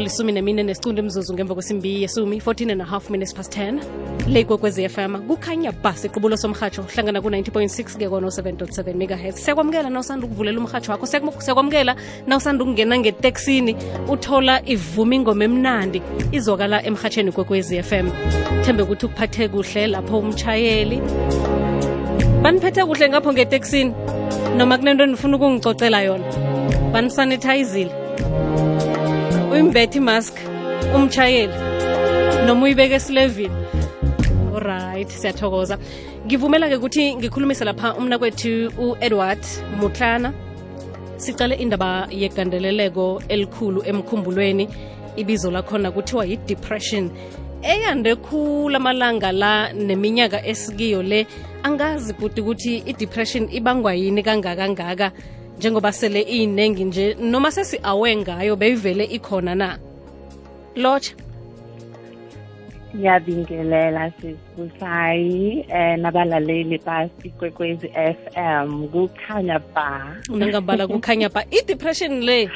lisumi nemine nesicundi mzuzu ngemva kwesimbi yesumi 14 and a half minutes past 10 le kwekwezi fm kukhanya bhasi iqubulo somrhatsho hlangana ku-90.6 ke kono-7.7 megahertz. Siyakwamukela na usanda ukuvulela umrhatsho wakho? Siyakwamukela na usanda ukungena ngeteksini uthola ivuma ingoma emnandi izwakala emrhatsheni kwekwezi fm thembe ukuthi ukuphathe kuhle lapho umchayeli baniphethe kuhle ngapho ngeteksini noma kunento nifuna ukungicocela yona. Banisanithayizile uyimvethe imask umtshayeli noma uyibeke esilevini. Alright siyathokoza. Ngivumela-ke ukuthi ngikhulumise lapha umnakwethu u-edward mutlana. Sicale indaba yegandeleleko elikhulu emkhumbulweni ibizo lakhona kuthiwa yi-depression. Eyande khulu amalanga la neminyaka esikiyo le angazi bhuti ukuthi i-depression ibangwa yini kangakangaka njengoba sele iyinengi nje noma sesi-awe ngayo beyivele ikhona na? Lotsha. Ngiyabingelela sisibusayi um nabalaleli basikwekwezi FM kukhanya ba. Nangambala kukhanya ba. I-depression le?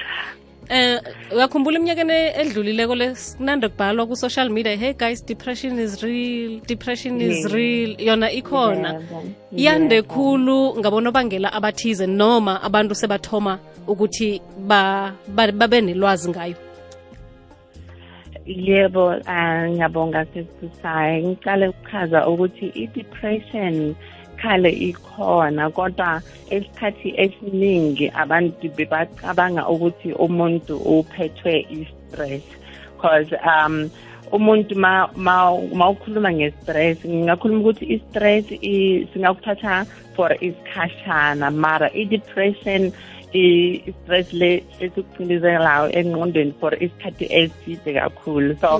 Eh uyakhumbula iminyakeni edlulileko lesinande kubhalwa ku-social media hey guys depression is real depression is Yeah. real yona ikhona Yebo, yande yeah. khulu ngabonobangela abathize noma abantu sebathoma ukuthi ba- ba- babe nelwazi ngayo yebo um ngiyabonga sesisayi ngiqale ukuchaza ukuthi i-depression khale ikhona kodwa esikhathi esiningi abantu bebacabanga ukuthi umuntu uphethwe i-stress. Because um umuntu ma ma ma ukhuluma nge-stress ngingakhuluma ukuthi i-stress singakuthatha for isikhashana mara i-depression i-stress le esikucindezelayo engqondweni for isikhathi eside kakhulu. So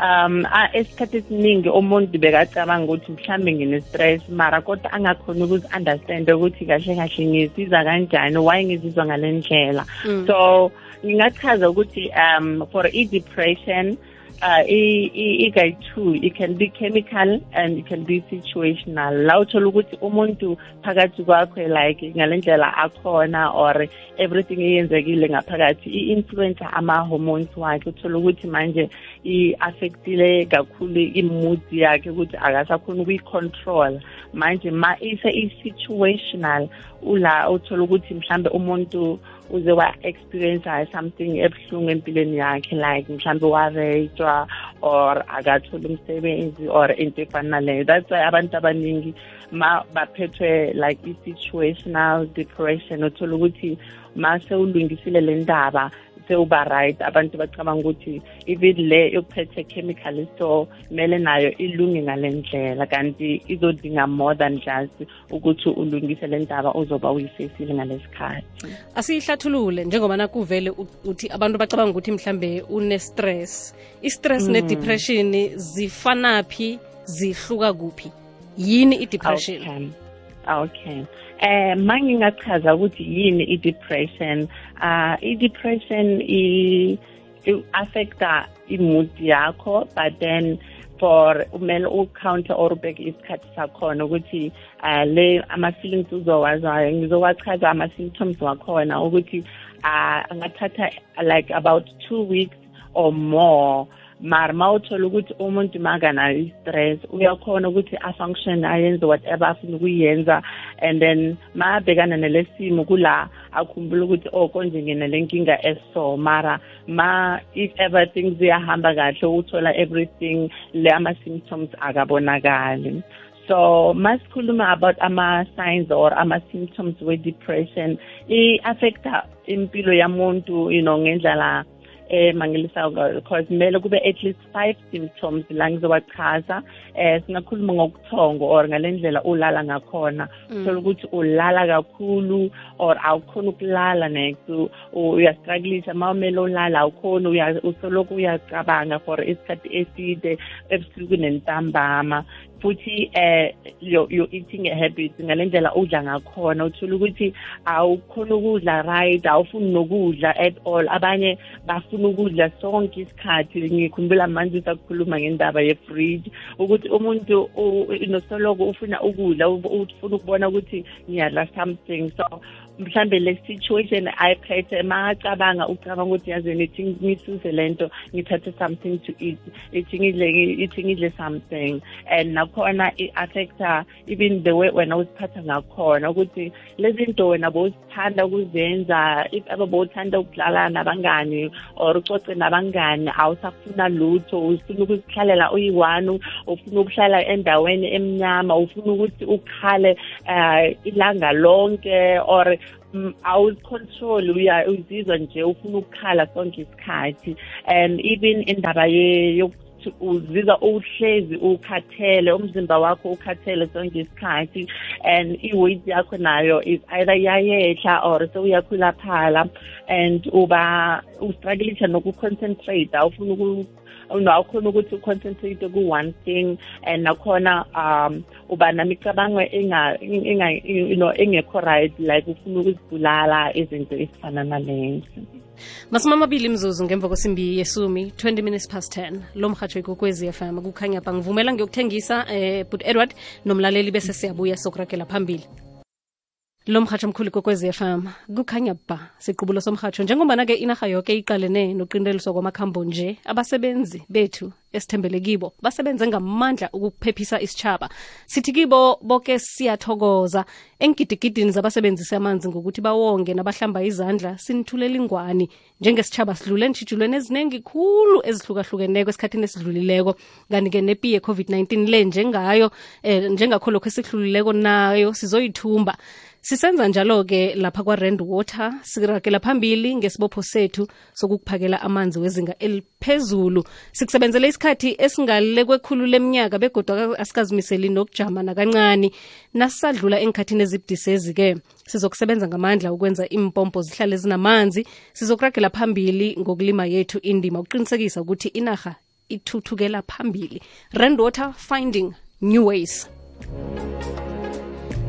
um a- esikhathi esiningi umuntu bekacabanga ukuthi mhlambe ngine-stress mara kodwa angakhoni ukuzi-understand ukuthi kahle kahle ngizizwa kanjani why ngizizwa ngale ndlela. So ngingachaza ukuthi um for i-depression uh, i- i- igayi-two it can be chemical and it can be situational. La uthola ukuthi umuntu phakathi kwakhe like ngale ndlela akhona or everything eyenzekile ngaphakathi i-influence ama-hormones wakhe. Uthola ukuthi manje i-affectile kakhulu i-mood yakhe ukuthi akasakhoni ukuyi-control. Manje ma ise i-situational ula uthola ukuthi mhlambe umuntu uze wa-experience something ebuhlungu empilweni yakhe like mhlambe warejwa or akatholi umsebenzi or into efana naleyo. That's why abantu abaningi ma baphethwe like i-situational depression uthola ukuthi ma sewulungisile le ndaba sewuba right abantu bacabanga ukuthi even le yokuphethe chemical so kumele nayo ilunge ngale ndlela. Kanti izodinga more than just ukuthi ulungise le ndaba uzoba uyifesile ngalesikhathi. Asiyihlathulule njengoba nakuvele uthi abantu bacabanga ukuthi mhlambe une-stress. I-stress ne-depression zifanaphi zihluka kuphi? Yini i-depression? Okay. Okay. Eh mangingachaza ukuthi yini i-depression? Uh i-depression i i- affecta i-mood yakho but then for umele ucounter or ubheke isikhathi sakhona ukuthi uh le ama-feelings uzowazayo ngizowachaza ama-symptoms wakhona ukuthi uh angathatha like about two weeks or more. Mara ma uthola ukuthi umuntu makanayo i-stress uyakhona ukuthi afunction ayenze whatever afuna ukuyenza and then ma abhekana nale simo kula akhumbula ukuthi oh konje nginale nkinga eso mara. Ma if everything ziyahamba kahle uthola everything le ama-symptoms akabonakali. So masikhuluma about ama-signs or ama-symptoms we-depression i-affecta impilo yamuntu you know ngendlela eh mangilisa because kumele kube at least five symptoms la ngizowachaza eh singakhuluma ngokuthongo or ngalendlela ulala ngakhona. Uthola ukuthi ulala kakhulu or awukhona ukulala next u- uyastrugglisa ma umele ulala awukhoni usoloko uyacabanga for isikhathi eside ebusuku nentambama futhi eh your, your eating habits ngalendlela udla ngakhona uthola ukuthi awukhona ukudla right awufuni nokudla at all. Abanye bafuna ukudla sonke isikhathi. Ngikhumbula manje usakhuluma ngendaba ye-fridge ukuthi umuntu nosoloko ufuna ukudla ufuna ukubona ukuthi ngiyadla something so mhlambe le situation ayiphethe makacabanga ucabanga ukuthi yazini ithi ngisuze lento ngithathe something to eat ithi ngidle ithi ngidle something. And nakhona i-affecta even the way wena uziphatha ngakhona ukuthi lezi zinto wena bowuzithanda ukuzenza if ebe bowuthanda ukudlala nabangani or ucoce nabangani awusafuna lutho ufuna ukuzihlalela uyi-one ufuna ukuhlala endaweni emnyama ufuna ukuthi ukhale um ilanga lonke or awuzicontrol uya uzizwa nje ufuna ukukhala sonke isikhathi. And even indaba uzizwa uhlezi ukhathele umzimba wakho ukhathele sonke isikhathi. And i-weight yakho nayo is either iyayehla or sewuyakhulaphala and uba ustrugglisha nokuconcentrate awufuna awukhona ukuthi uconcentrate ku-one thing and nakhona um uba namicabango know engekho right like ufuna ukuzibulala izinto ezifana nalezo. Masumi amabili mzuzu ngemva kwesimbi yesumi 20 minutes past 10 lo mhatsho ikokwezi FM kukhanya ba ngivumela ngiyokuthengisa eh but edward nomlaleli bese siyabuya sokuragela phambili lo mhatsho mkhulu kokwezi FM kukhanya ba siqubulo somhatsho njengombana-ke inarha yoke iqalene noqinteliswa kwamakhambo nje abasebenzi bethu esithembele kibo basebenze ngamandla ukuphephisa isitshaba sithi kibo boke siyathokoza. Engidigidini zabasebenzisi amanzi ngokuthi bawonge nabahlamba izandla sinithulela ingwani. Njengesitshaba sidlule nitshijulweni eziningi khulu ezihlukahlukeneko esikhathini esidlulileko. Kanti-ke nepi ye-covid-19 le njengayo eh, njengakho lokho esihlulileko nayo sizoyithumba sisenza njalo-ke lapha kwa-rand water sirakela phambili ngesibopho sethu sokukuphakela amanzi wezinga eliphezulu. Sikusebenzele isikhathi esingale kwekhulu leminyaka begodwa asikazimiseli nokujama nakancane nasisadlula enkhathini ezibudisezi-ke sizokusebenza ngamandla ukwenza impompo zihlale zinamanzi. Sizokuragela phambili ngokulima yethu indima ukuqinisekisa ukuthi inarha ithuthukela phambili. Rand water finding new ways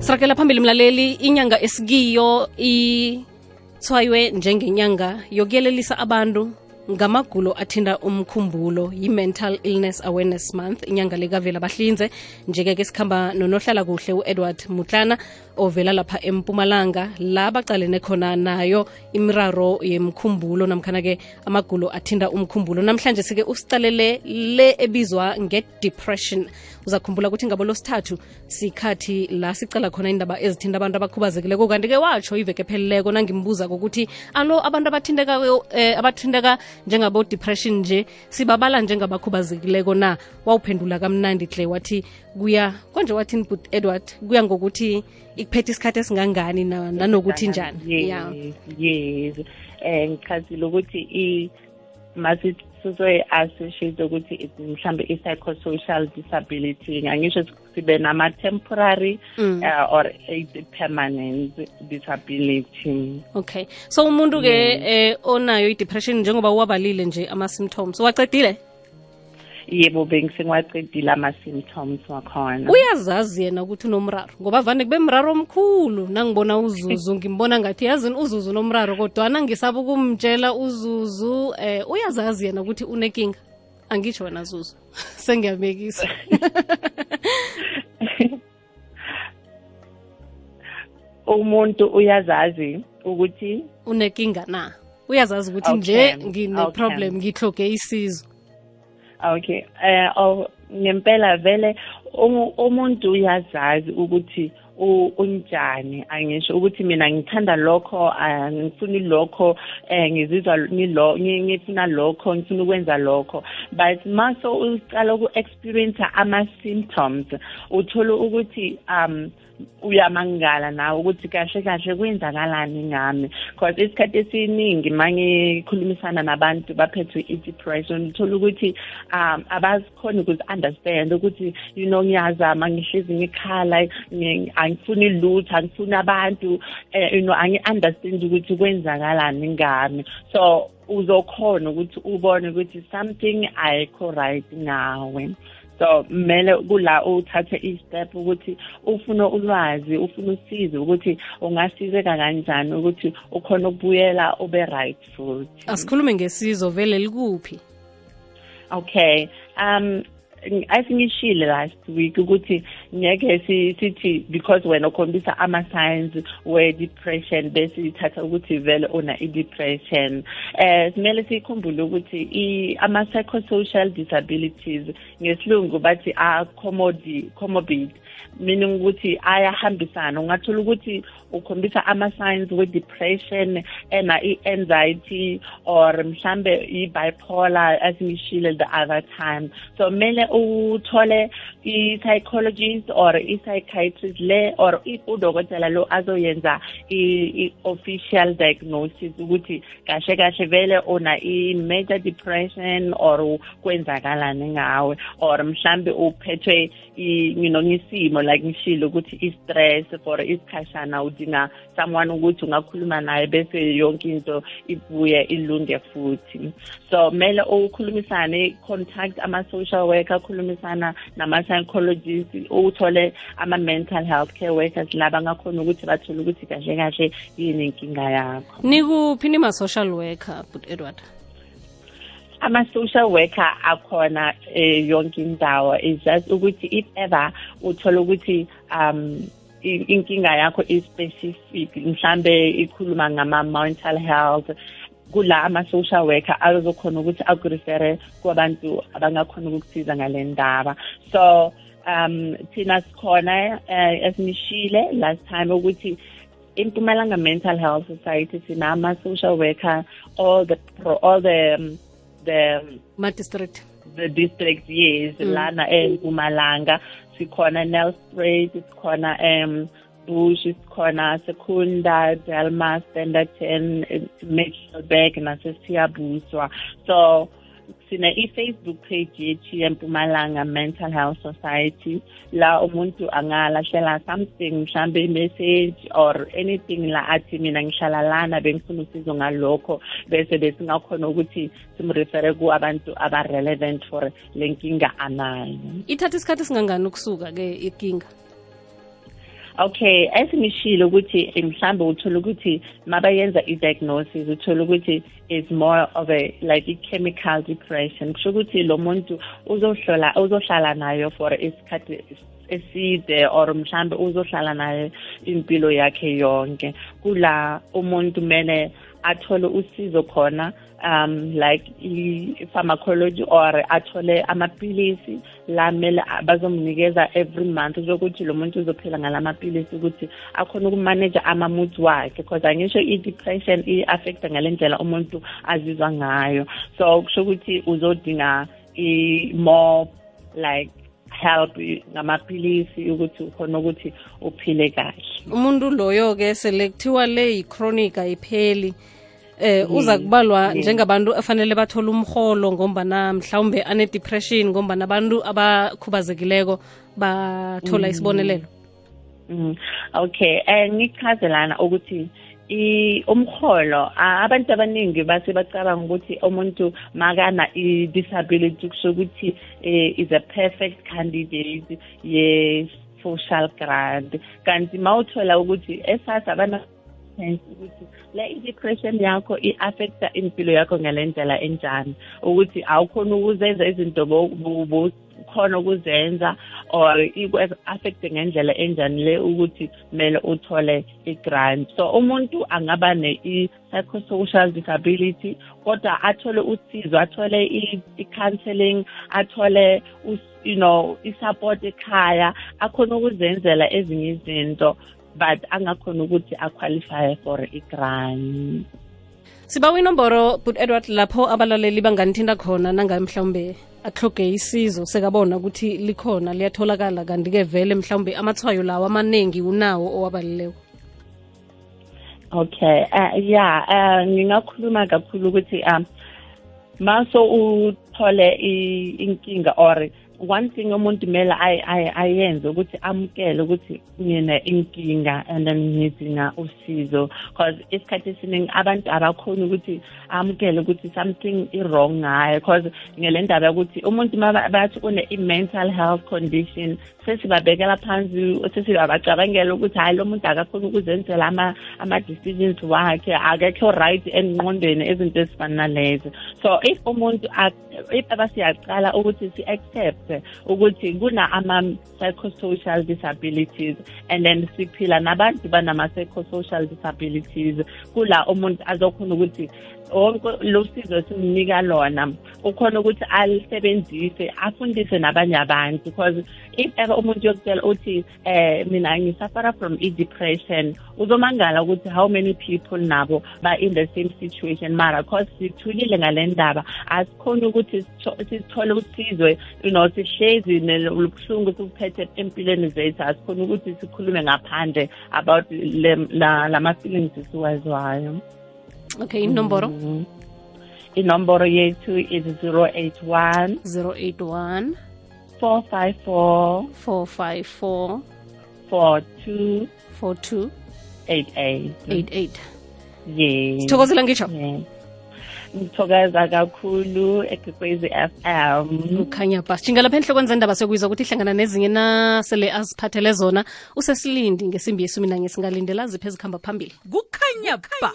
sirakela phambili mlaleli inyanga esikiyo ithwaywe njengenyanga yokuyelelisa abantu ngamagulo athinda umkhumbulo yi-mental illness awareness month inyanga lekavela bahlinze. Njeke-ke sikhamba nonohlala kuhle u-edward mutlana ovela lapha empumalanga la baqalene khona nayo imiraro yemkhumbulo. Namkhana-ke amagulo athinda umkhumbulo. Namhlanje sike usicalele le ebizwa nge-depression. Uzakhumbula ukuthi ngabo losithathu sikhathi la sicala khona indaba ezithinta abantu abakhubazekileko. Kanti-ke watsho iveke pheleleko nangimbuza kokuthi alo abantu abathinteka eh, abathinteka njengabo-depression nje sibabala njengabakhubazekileko na? Wawuphendula kamnandi hle wathi kuya konje wathini but edward kuya ngokuthi ikuphethe isikhathi esingangani nanokuthi njani? Ya. yes. Um ngichazile ukuthi masithi sizoyi-associate ukuthi mhlambe i-psychosocial disability angisho sibe nama-temporary mm. uh, or i-permanent disability. Okay. So umuntu-ke mm. eh, onayo i-depression njengoba uwabalile nje ama-symptoms wacedile yebo bengisengiwaqedile ama-symptoms wakhona. Uyazazi yena ukuthi unomraro ngoba vane kube mraro omkhulu. Nangibona uzuzu ngimbona ngathi yazini uzuzu nomraro kodwana ngisaba ukumtshela uzuzu eh uyazazi yena ukuthi unekinga. Angitsho wena zuzu sengiyabekisa. Umuntu uyazazi ukuthi unekinga na? Uyazazi ukuthi nje ngine-problem ngihloge isizo okay. Eh oh ngempela vele umuntu uyazazi ukuthi unjani. Angisho ukuthi mina ngithanda lokho ngifuna lokho eh ngizizwa ngilo ngifuna lokho ngifuna ukwenza lokho. But maso uqala uku experience ama symptoms uthola ukuthi um uyamangala nawe ukuthi kahle kahle kwenzakalani ngami. Because isikhathi esiningi mangikhulumisana nabantu baphethwe i-depression uthola ukuthi um abazikhona ukuzi-understand ukuthi you know ngiyazama ngihlezi ngikhala angifuni lutho angifuni abantu um you know angi-understand ukuthi kwenzakalani ngami. So uzokhona ukuthi ubone ukuthi something ayikho right ngawe so kumele kula uthathe i-step ukuthi ufune ulwazi ufune usizo ukuthi ungasizeka kanjani ukuthi ukhona ukubuyela ube right futhi. Asikhulume ngesizo vele likuphi? Okay um I ngishile last week ukuthi ngeke sithi because wena ukhombisa ama-signs we-depression bese ithatha ukuthi vele una i-depression. Eh simele sikhumbule ukuthi ama-psychosocial disabilities ngesilungu bathi are-comorbid meaning ukuthi ayahambisana. Ungathola ukuthi ukhombisa ama-signs we-depression ena i-anxiety or mhlambe i-bipolar as ngishile the other time. So kumele uthole i-psychologist or i-psychiatrist le or udokotela lo azoyenza i-official diagnosis ukuthi kahle kahle vele una i-major depression or kwenzakalani ngawe or mhlambe uphethwe you know ngisimo like ngishilo ukuthi i-stress for isikhashana udinga someone ukuthi ungakhuluma naye bese yonke into ibuye ilunge futhi. So kumele ukhulumisane contact ama-social worker khulumisana nama-psychologist uthole ama-mental health care workers laba ngakhona ukuthi bathole ukuthi kahle kahle yini inkinga yakho. Nikuphi nima-social worker but edward? Ama-social worker akhona eh, yonke indawo. Is just ukuthi if ever uthola ukuthi um inkinga yakho i-specific mhlambe ikhuluma ngama-mental health kula ama-social worker azokhona ukuthi akurefere kwabantu abangakhona ukukusiza ngale ndaba. So um thina sikhona uh, esinishile last time ukuthi impumalanga mental health society sina ama-social worker all the all the um, the ma-district the district yes mm. lana empumalanga. Sikhona nelspruit sikhona um bush sikhona secunda delma standerton mitchelberg nasesiyabuswa. So sine i-facebook page yethu yempumalanga mental health society. La umuntu angalahlela something mhlambe i-message or anything la athi mina ngihlala lana bengifuna usizo ngalokho. Bese besingakhona ukuthi simrefere ku-abantu aba-relevant for le nkinga anayo. Ithatha isikhathi singangani ukusuka-ke inkinga? Okay esingishilo ukuthi mhlambe uthola ukuthi mabayenza i-diagnosis uthola ukuthi is more of a like i-chemical depression. Kusho ukuthi lo muntu uzohlola uzohlala nayo for isikhathi eside or mhlambe uzohlala naye impilo yakhe yonke. Kula umuntu mele athole usizo khona um like i-pharmacology or athole amapilisi la mele bazomnikeza every month zokuthi lo muntu uzophila ngala mapilisi ukuthi akhona ukumaneja ama-moods wakhe because angisho i-depression i-affecta ngale ndlela umuntu azizwa ngayo. So kusho ukuthi uzodinga i-more like help ngamapilisi ukuthi ukhona ukuthi uphile kahle umuntu loyo-ke sele kuthiwa le yi-chronic ayipheli eh uza kubalwa njengabantu afanele bathole umholo ngombana mhlawumbe ane-depression ngombana abantu abakhubazekileko bathola mm. isibonelelo mm. okay um ngichazelana ukuthi umholo abantu abaningi base bacabanga ukuthi umuntu makana i-disability kusho ukuthi eh, is a perfect candidate ye-social grant. Kanti mawuthola ukuthi esasa abana ukuthi le i-depression yakho i-affecta impilo yakho ngale ndlela enjani. Ukuthi awukhona ukuzenza izinto khona ukuzenza or ikwe-affecte ngendlela enjani le ukuthi kumele uthole i-grant. So umuntu angaba ne-psychosocial disability kodwa athole usizo athole i-counseling athole you know i-support ekhaya akhona ukuzenzela ezinye izinto but angakhona ukuthi aqualify for i-grant. Sibawa inomboro but edward lapho abalaleli banganithinda khona nangaye mhlawumbe ahloge isizo sekabona ukuthi likhona liyatholakala kanti-ke vele mhlawumbe amathwayo lawo amaningi unawo owabalileko okay uh, yeah uh, ngingakhuluma kakhulu ukuthi um maso uthole inkinga or one thing umuntu kumele ayenze ukuthi amukele ukuthi ngine inkinga and then ngidinga usizo. Because isikhathi esiningi abantu abakhoni ukuthi amukele ukuthi something i-wrong ngayo because ngele ndaba yokuthi umuntu bathi une-i-mental health condition sesibabekela phansi sesibabacabangela ukuthi hhayi lo muntu akakhoni ukuzenzela ama-decisions wakhe akekho right engqondweni ezinto ezifana nalezo. So if umuntu if abasiyacala ukuthi si-accept kahle ukuthi kuna ama-psychosocial disabilities and then siphila nabantu banama-psychosocial disabilities kula umuntu azokhona ukuthi wonke lo sizo esimnika lona. Ukhona ukuthi alisebenzise afundise nabanye abantu. Because if ever umuntu yokutshela uthi eh mina ngisafara from i-depression uzomangala ukuthi how many people nabo ba in the same situation? Mara cause sithulile ngale ndaba asikhoni ukuthi sithole usizwe you know sihlezi lobuhlungu sikuphethe empilweni zethu. Asikhoni ukuthi sikhulume ngaphandle about lama-feelings esiwazwayo okay inomboro? Mhm. Inomboro yethu is 081 081 454 454 42 42 88 88 yes. Sithokozela ngisho yes. Ngithokoza kakhulu ekwekwezi FM ukhanya bas jinga lapha enhlokweni zendaba sokuyizwa ukuthi ihlangana nezinye nasele aziphathele zona. Usesilindi ngesimbi yesumi nanye singalindela ziphi ezikhamba phambili. Kukhanya ba